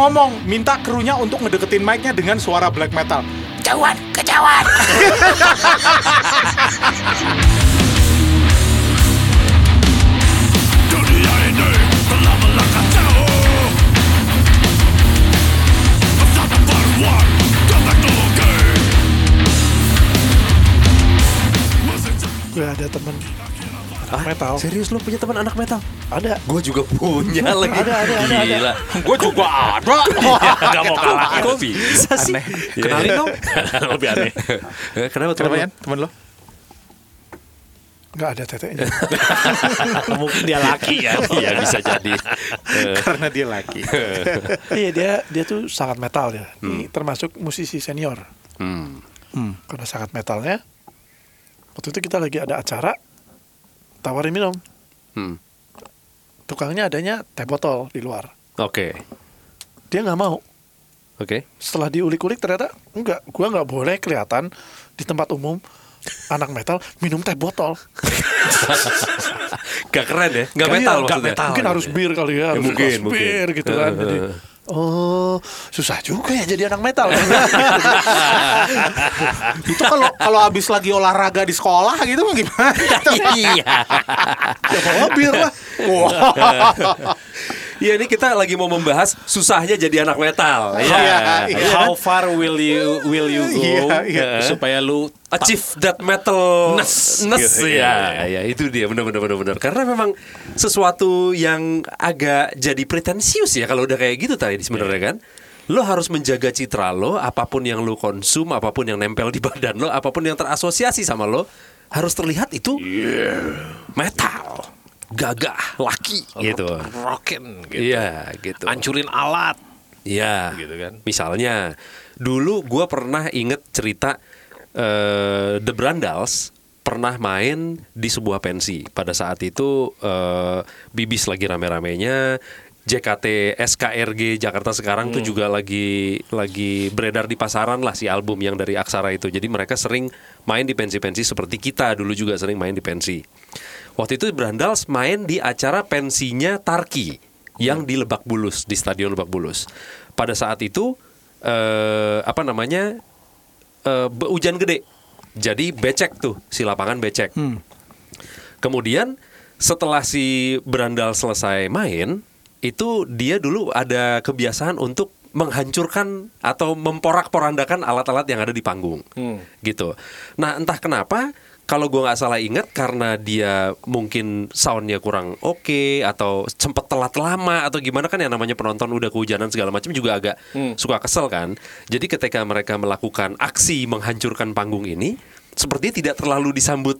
ngomong minta krunya untuk ngedeketin mic-nya dengan suara black metal. Kejauhan, kejauhan. Jauh Gue ada temen anak metal. Serius lo punya teman anak metal? Ada. Gue juga punya lagi. Ada, ada, ada, ada. Gila. Gue juga ada. Gak mau kalah. Kok bisa sih? Aneh. Kenalin dong. Lebih aneh. Eh, Kenapa teman Kenapa lo? temen lo? Nggak ada tetenya. Mungkin dia laki ya. Iya bisa jadi. Karena dia laki. iya dia dia tuh sangat metal ya. Ini termasuk musisi senior. hmm. Karena sangat metalnya. Waktu itu kita lagi ada acara tawarin minum. Hmm. Tukangnya adanya teh botol di luar. Oke. Dia nggak mau. Oke. Setelah diulik-ulik ternyata enggak. Gua nggak boleh kelihatan di tempat umum anak metal minum teh botol. Gak keren ya? Gak Kan metal iya, maksudnya? Mungkin harus bir kali ya. harus mungkin, harus mungkin. bir gitu kan. Jadi, oh susah juga ya jadi anak metal. Itu kalau kalau habis lagi olahraga di sekolah gitu mah gimana? Iya. ya bawa bir lah. Iya ini kita lagi mau membahas susahnya jadi anak metal. Iya, Iya. iya. How far will you will you go Iya, iya. supaya lu Achieve that metal Ness, ness gitu, ya, ya itu dia benar benar benar benar karena memang sesuatu yang agak jadi pretensius ya kalau udah kayak gitu tadi sebenarnya kan? Lo harus menjaga citra lo apa pun yang lo konsum apa pun yang nempel di badan lo apa pun yang terasosiasi sama lo harus terlihat itu metal. Gagah laki gitu. rockin gitu. iya gitu. Hancurin alat. Iya, Gitu kan. Misalnya, dulu gua pernah inget cerita eh, The Brandals pernah main di sebuah pensi. Pada saat itu eh, Bibis lagi rame-ramenya, JKT SKRG Jakarta sekarang tuh juga lagi lagi beredar di pasaran lah si album yang dari Aksara itu. Jadi mereka sering main di pensi-pensi seperti kita dulu juga sering main di pensi. Waktu itu Brandals main di acara pensinya Tarki yang di Lebak Bulus di Stadion Lebak Bulus. Pada saat itu eh, apa namanya eh, be- hujan gede, jadi becek tuh si lapangan becek. Kemudian setelah si Brandal selesai main, itu dia dulu ada kebiasaan untuk menghancurkan atau memporak-porandakan alat-alat yang ada di panggung, gitu. Nah entah kenapa kalau gue nggak salah ingat karena dia mungkin soundnya kurang oke atau sempet telat lama atau gimana kan yang namanya penonton udah kehujanan segala macam juga agak suka kesel kan. Jadi ketika mereka melakukan aksi menghancurkan panggung ini, sepertinya tidak terlalu disambut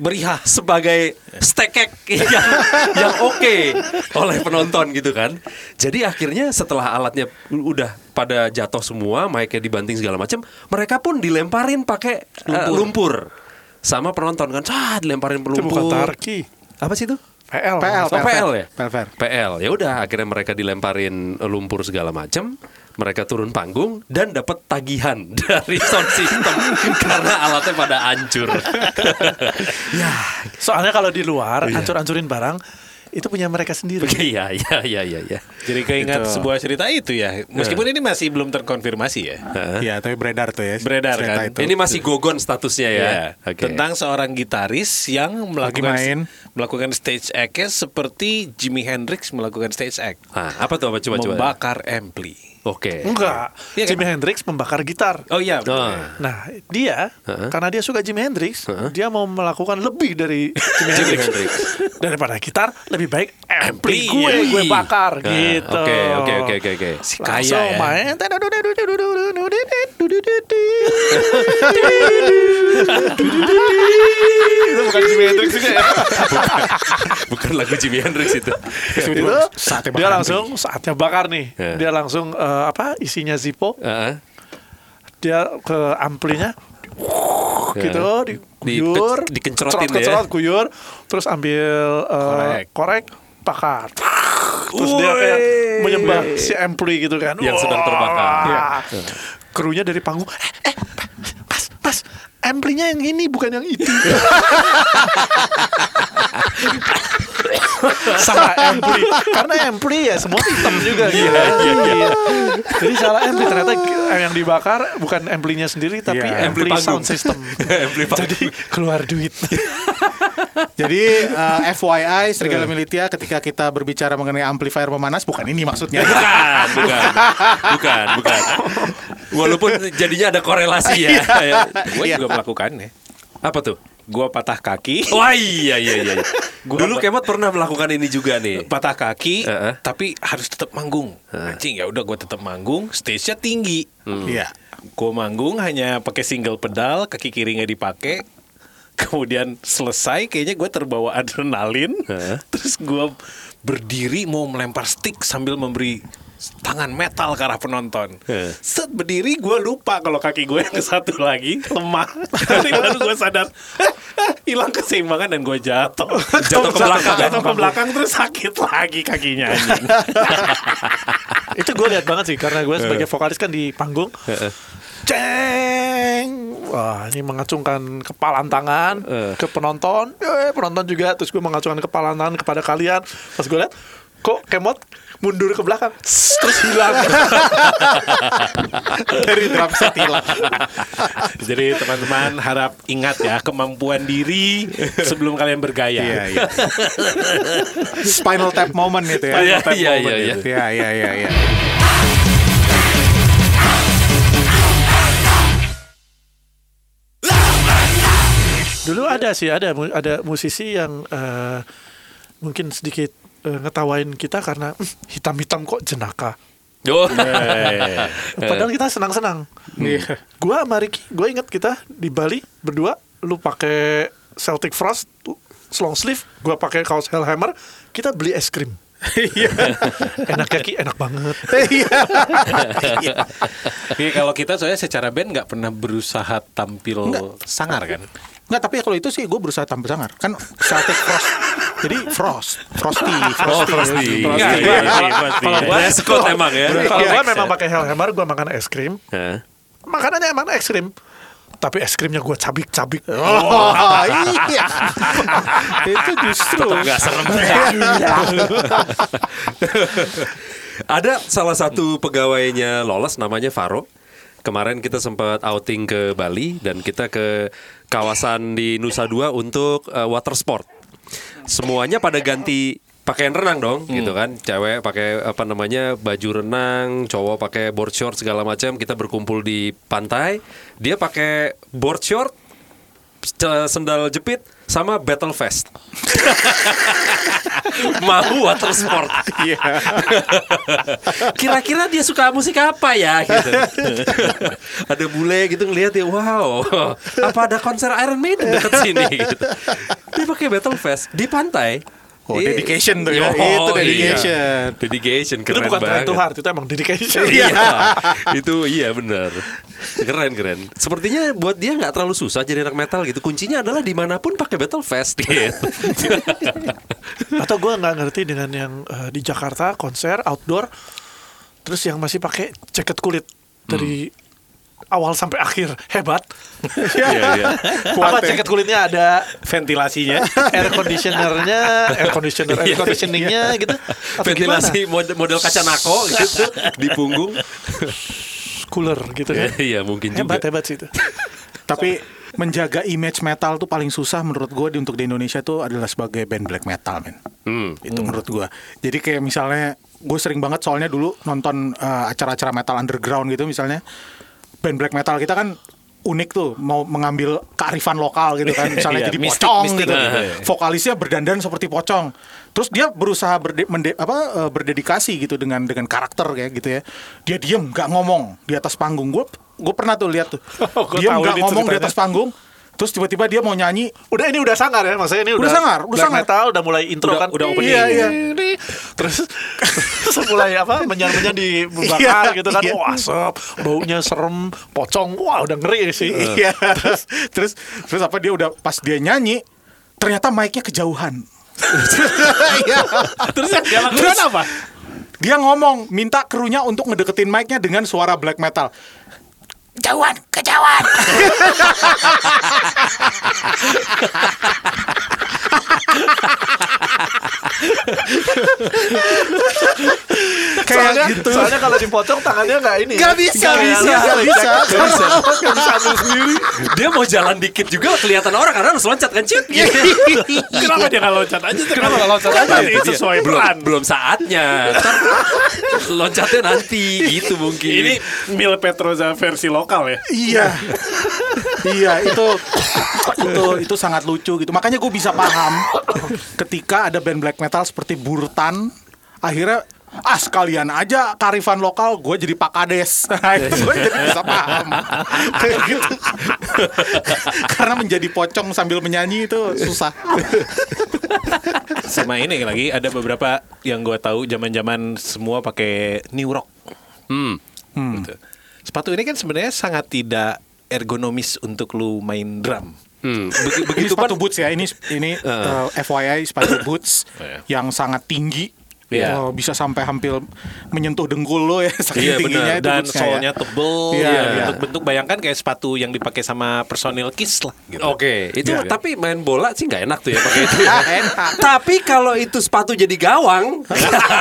Berihah sebagai stekek yang yang oke oleh penonton gitu kan. Jadi akhirnya setelah alatnya udah pada jatuh semua, mic-nya dibanting segala macam, mereka pun dilemparin pakai eh, lumpur. Sama penonton kan, ah dilemparin Itu bukan. Tarki. Apa sih itu? PL. PL, Oh, PL ya? PL. PL. Ya udah akhirnya mereka dilemparin lumpur segala macam. Mereka turun panggung dan dapat tagihan dari sound system karena alatnya pada hancur. ya, Soalnya kalau di luar Iya. ancur-ancurin barang itu punya mereka sendiri. iya, iya, iya, iya, iya. Jadi keingat Gitu. sebuah cerita itu ya. Meskipun ini masih belum terkonfirmasi ya. Iya, tapi beredar tuh ya. Beredar kan? itu. Ini masih gogon statusnya ya. Ya, Oke. tentang seorang gitaris yang melakukan main. melakukan stage act seperti Jimi Hendrix melakukan stage act. Ah, apa tuh apa coba coba. membakar ampli. Oke. Enggak. Iya kan? Jimi Hendrix membakar gitar. Oh iya. Oh. Nah, dia Heeh. karena dia suka Jimi Hendrix, dia mau melakukan lebih dari Jimi Hendrix. Hendrix. Daripada gitar, lebih baik ampli Ampli, gue, iya. gue bakar Nah, gitu. Oke, oke, oke, oke, oke. Si Langsung kaya ya. main. itu bukan Jimi Hendrix juga ya. Bukan lagu Jimi Hendrix itu. Itu dia langsung saatnya bakar nih. Ya. Dia langsung eh, apa isinya Zippo, Heeh. dia ke amplinya Ya. gitu Di- diguyur dikencrotin ya. kecerot guyur terus ambil eh, korek bakar terus dia kayak menyembah si ampli gitu kan Yang sedang Wah. terbakar. Iya. krunya dari panggung eh, eh pas pas amplinya yang ini bukan yang itu salah ampli karena ampli ya semua hitam juga gitu. Iya. Jadi salah ampli ternyata yang dibakar bukan amplinya sendiri tapi Iya. ampli, Ampli sound system. Ampli. Jadi keluar duit. Jadi eh, FYI Serigala Militia ketika kita berbicara mengenai amplifier pemanas bukan ini maksudnya. Bukan, bukan, bukan, bukan. Walaupun jadinya ada korelasi ya. Gue juga melakukannya. Apa tuh? Gue patah kaki. Wah iya iya iya. Gua Dulu apa- Kemot pernah melakukan ini juga nih. patah kaki, Heeh. tapi harus tetap manggung. Anjing ya udah gue tetap manggung, stage-nya tinggi. Iya. Gue manggung hanya pakai single pedal, kaki kiri nggak dipakai. Kemudian selesai, kayaknya gue terbawa adrenalin. Heeh. Terus gue berdiri mau melempar stick sambil memberi tangan metal ke arah penonton. Heeh. Set berdiri gue lupa kalau kaki gue yang satu lagi lemah. Jadi baru gue sadar "Eh, hilang keseimbangan dan gue jatuh. Jatuh ke belakang. Jatuh ke belakang terus sakit lagi kakinya itu gue lihat banget sih karena gue sebagai vokalis kan di panggung ceng wah ini mengacungkan kepalan tangan ke penonton eh, penonton juga terus gue mengacungkan kepalan tangan kepada kalian pas gue lihat kok kemot mundur ke belakang terus hilang Dari drum set hilang. Jadi teman-teman harap ingat ya kemampuan diri sebelum kalian bergaya. Iya, iya. Spinal tap moment itu ya. Iya, Spinal tap iya, moment iya, itu. Iya, iya, iya, iya. dulu ada sih ada ada musisi yang eh, mungkin sedikit eh, ngetawain kita karena "Hmm, hitam-hitam kok jenaka Oh. padahal kita senang-senang Iya. Gua sama Ricky, gue inget kita di Bali berdua, lu pakai Celtic Frost long sleeve, gua pakai kaos Hellhammer, kita beli es krim. enak ya Ki, enak banget. Jadi kalau kita soalnya secara band nggak pernah berusaha tampil sangar kan. Enggak, tapi kalau itu sih gue berusaha tampil sangar. Kan Celtic Frost. Jadi Frost, Frosty, Frosty. Frosty. Frosty. Iya, iya, iya, pasti. Kalau gua, Dress code emang ya. kalau Iya, gua iya. memang pakai Hellhammer, gua makan es krim. Makanannya emang es krim. Tapi es krimnya gua cabik-cabik. Oh, iya. itu justru Nggak serem. Ada salah satu pegawainya lolos namanya Faro. Kemarin kita sempat outing ke Bali dan kita ke kawasan di Nusa Dua untuk uh, water sport. Semuanya pada ganti pakaian renang dong, gitu kan? Cewek pakai apa namanya baju renang, cowok pakai board short segala macam. Kita berkumpul di pantai. Dia pakai board short, sendal jepit, sama battle vest. Mau water sport. Iya. Kira-kira dia suka musik apa ya gitu. ada bule gitu ngelihat ya, wow. Apa ada konser Iron Maiden dekat sini gitu. Dia pakai battle vest di pantai. Oh, Dia- dedication tuh ya. Oh, Itu iya. dedication. Dedication itu keren bukan banget. to hard, itu emang dedication. Iya, itu iya benar. Keren keren. Sepertinya buat dia nggak terlalu susah jadi anak metal gitu. Kuncinya adalah di mana pun pakai battle vest gitu. Atau gua nggak ngerti dengan yang eh, di Jakarta konser outdoor, terus yang masih pakai jaket kulit dari awal sampai akhir hebat. Iya iya. Apa jaket kulitnya ada Ventilasinya. air conditionernya, air conditioner, air conditioningnya gitu. Atau Ventilasi gimana? model, model kaca nako gitu di punggung. Cooler gitu kan. Iya mungkin juga. Hebat hebat sih itu. Tapi menjaga image metal tuh paling susah menurut gue di untuk di Indonesia tuh adalah sebagai band black metal men. Hmm. Itu menurut gue. Jadi kayak misalnya gue sering banget soalnya dulu nonton eh, acara-acara metal underground gitu misalnya band black metal kita kan unik tuh mau mengambil kearifan lokal gitu kan. Misalnya Iya, jadi mistik- pocong mistik gitu. ya. vokalisnya berdandan seperti pocong. Terus dia berusaha berde- mende- apa eh, berdedikasi gitu dengan dengan karakter kayak gitu ya. Dia diem nggak ngomong di atas panggung. Gue gue pernah tuh lihat tuh. Oh, dia nggak ngomong di atas panggung terus tiba-tiba dia mau nyanyi Udah ini udah sangar ya, maksudnya ini Udah udah, sangar, udah black sangar. metal udah mulai intro Udah- kan. udah opening. Iya, iya. Terus terus mulai apa? Menyan-menyan di Iya, bakar gitu kan. iya. Wah, asap, baunya serem, pocong. Wah, udah ngeri sih. Iya, terus terus terus apa dia udah pas dia nyanyi ternyata mic-nya kejauhan. Iya. Terus yang dia lakukan apa? Dia ngomong minta krunya untuk ngedeketin mic-nya dengan suara black metal. Kejauhan, kejauhan. Kayak soalnya, gitu. soalnya kalau dipotong tangannya nggak ini. Gak bisa, Nggak bisa, nggak gak bisa. Nggak bisa. Nggak bisa sendiri. Dia mau jalan dikit juga kelihatan orang karena harus loncat kan cip. Kenapa dia nggak loncat aja? Kenapa nggak loncat aja? Itu sesuai peran. belum saatnya. Loncatnya nanti gitu mungkin. Ini Mil Petroza versi lokal ya. Iya. iya, itu itu itu sangat lucu gitu. Makanya gue bisa paham ketika ada band black metal seperti Burtan akhirnya ah sekalian aja karifan lokal gue jadi Pak Kades nah, gue jadi bisa paham kayak gitu karena menjadi pocong sambil menyanyi itu susah Sama ini lagi ada beberapa yang gue tahu zaman-zaman semua pakai New Rock. Hmm. Gitu. Sepatu ini kan sebenarnya sangat tidak ergonomis untuk lu main drum. Hmm. Begi- ini Begitu sepatu kan boots ya ini ini uh, FYI sepatu boots Iya. yang sangat tinggi Iya. Oh, bisa sampai hampir menyentuh dengkul lo ya saking Iya tingginya benar. itu Dan bootsnya ya. solnya tebel. Iya, ya, iya. Bentuk-bentuk bayangkan kayak sepatu yang dipakai sama personil Kiss lah. Gitu. Oke, itu Iya. tapi main bola sih nggak enak tuh ya pakai itu. Enak. tapi kalau itu sepatu jadi gawang,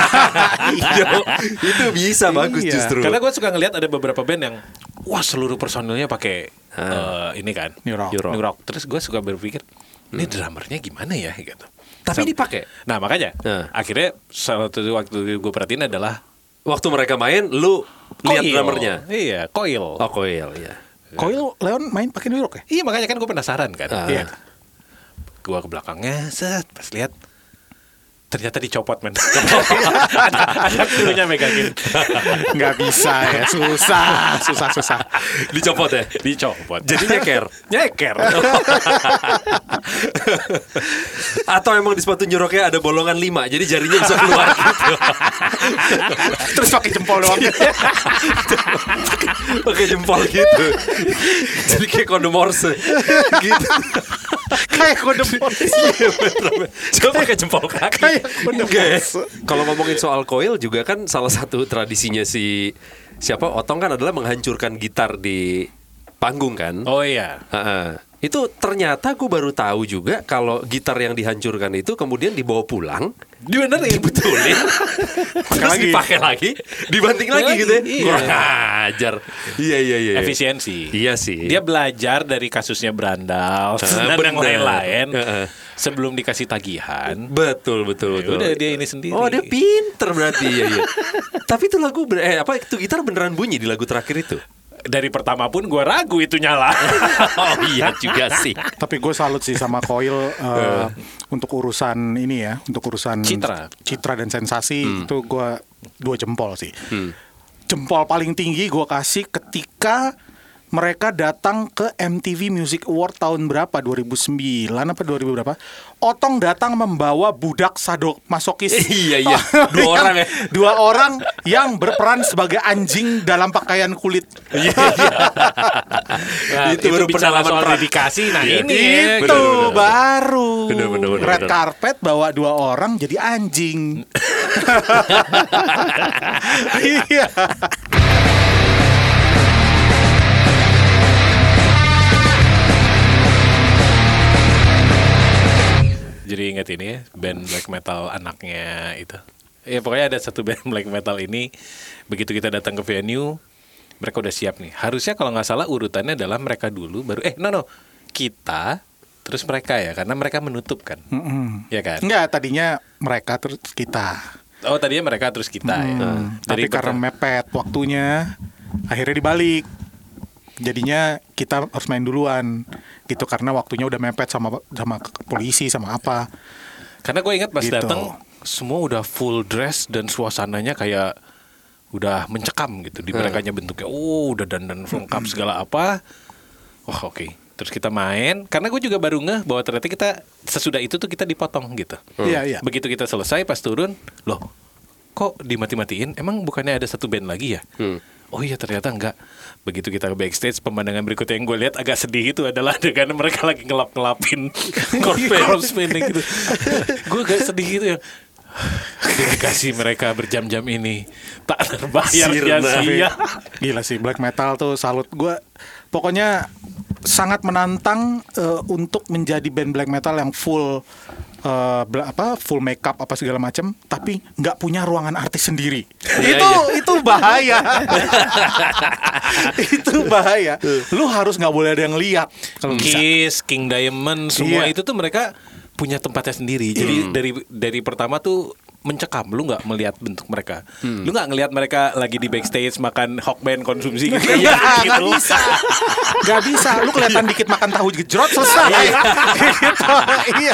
itu, itu bisa bagus Iya. justru. Karena gue suka ngelihat ada beberapa band yang wah seluruh personilnya pakai eh, ini kan New Rock. New Rock. Terus gue suka berpikir ini drummernya gimana ya gitu. Tapi Sam- dipakai? Nah makanya Nah. akhirnya salah satu waktu gue perhatiin adalah Waktu mereka main, lu lihat drummernya. Iya, coil. Oh, coil ya. Coil Leon main pakai New Rock ya? Iya makanya kan gue penasaran kan. Ah. Iya. Gue ke belakangnya, set, pas lihat ternyata dicopot men. ada ada krunya megangin. Nggak bisa ya, susah, susah, susah. Dicopot ya? Dicopot. Jadi nyeker. nyeker. Atau emang di sepatu nyuroknya ada bolongan 5 Jadi jarinya bisa keluar gitu. Terus pakai jempol doang. Pakai jempol gitu. Jadi kayak kode Morse. gitu. Kayak kode Morse. Iya. Coba pakai jempol kaki. Ya? Kalau ngomongin soal coil juga kan salah satu tradisinya si siapa Otong kan adalah menghancurkan gitar di panggung kan. Oh iya. Ha-ha. Itu ternyata gue baru tahu juga kalau gitar yang dihancurkan itu kemudian dibawa pulang, Dibenerin. dibetulin, terus lagi. dipakai lagi, dibanting lagi Lagi, gitu ya. iya. Kurang ajar. Iya iya iya. Efisiensi. Iya sih. Dia belajar dari kasusnya Brandal Ah, dan yang lain-lain. Sebelum dikasih tagihan. Betul betul Ya betul. udah, dia ini sendiri. Oh dia pinter berarti ya iya. Tapi itu lagu eh apa itu gitar beneran bunyi di lagu terakhir itu. Dari pertama pun gue ragu itu nyala. oh iya juga sih. Tapi gue salut sih sama Coil eh, untuk urusan ini ya, untuk urusan Citra. citra dan sensasi itu gue dua jempol sih. Hmm. Jempol paling tinggi gue kasih ketika mereka datang ke MTV Music Award tahun berapa? 2009 apa 2000 berapa? Otong datang membawa budak sadok masokis. Iya, iya. Dua orang ya. Dua orang yang berperan sebagai anjing dalam pakaian kulit. Iya, Nah, Itu baru bicara soal dedikasi. Nah Iya. ini itu bener, bener. baru Bener, bener, bener, red bener. carpet bawa dua orang jadi anjing iya Jadi ingat ini ya, band black metal anaknya itu. Ya pokoknya ada satu band black metal ini begitu kita datang ke venue mereka udah siap nih. Harusnya kalau nggak salah urutannya adalah mereka dulu baru eh no no kita terus mereka ya karena mereka menutup kan. Ya kan? enggak tadinya mereka terus kita Oh tadinya mereka terus kita ya. Hmm, Dari tapi karena mepet waktunya akhirnya dibalik jadinya kita harus main duluan gitu karena waktunya udah mepet sama sama polisi sama apa Karena gue ingat pas Gitu. datang semua udah full dress dan suasananya kayak udah mencekam gitu. Di mereka bentuknya oh udah dandan lengkap segala apa. Wah oke. Terus kita main karena gue juga baru ngeh bahwa ternyata kita sesudah itu tuh kita dipotong gitu. Iya, iya. Begitu kita selesai pas turun, loh kok dimati-matiin? Emang bukannya ada satu band lagi ya? Oh iya ternyata enggak. Begitu kita ke backstage, pemandangan berikutnya yang gue lihat agak sedih itu adalah adegan mereka lagi ngelap-ngelapin corpse painting gitu. gue agak sedih gitu ya. Dedikasi mereka berjam-jam ini tak terbayar Sirna. sia-sia. Gila sih black metal tuh salut gue. Pokoknya sangat menantang eh, untuk menjadi band black metal yang full eh, bela- apa full makeup apa segala macam tapi nggak punya ruangan artis sendiri Iya, itu iya. itu bahaya itu bahaya lu harus nggak boleh ada yang lihat kalau bisa Kiss, King Diamond, semua Iya. itu tuh mereka punya tempatnya sendiri. Jadi dari dari pertama tuh mencekam, lu nggak melihat bentuk mereka, lu nggak ngelihat mereka lagi di backstage makan hawkman konsumsi gitu. Iya, nggak gitu. bisa, nggak bisa. Lu kelihatan dikit makan tahu gejrot selesai. gitu. Iya.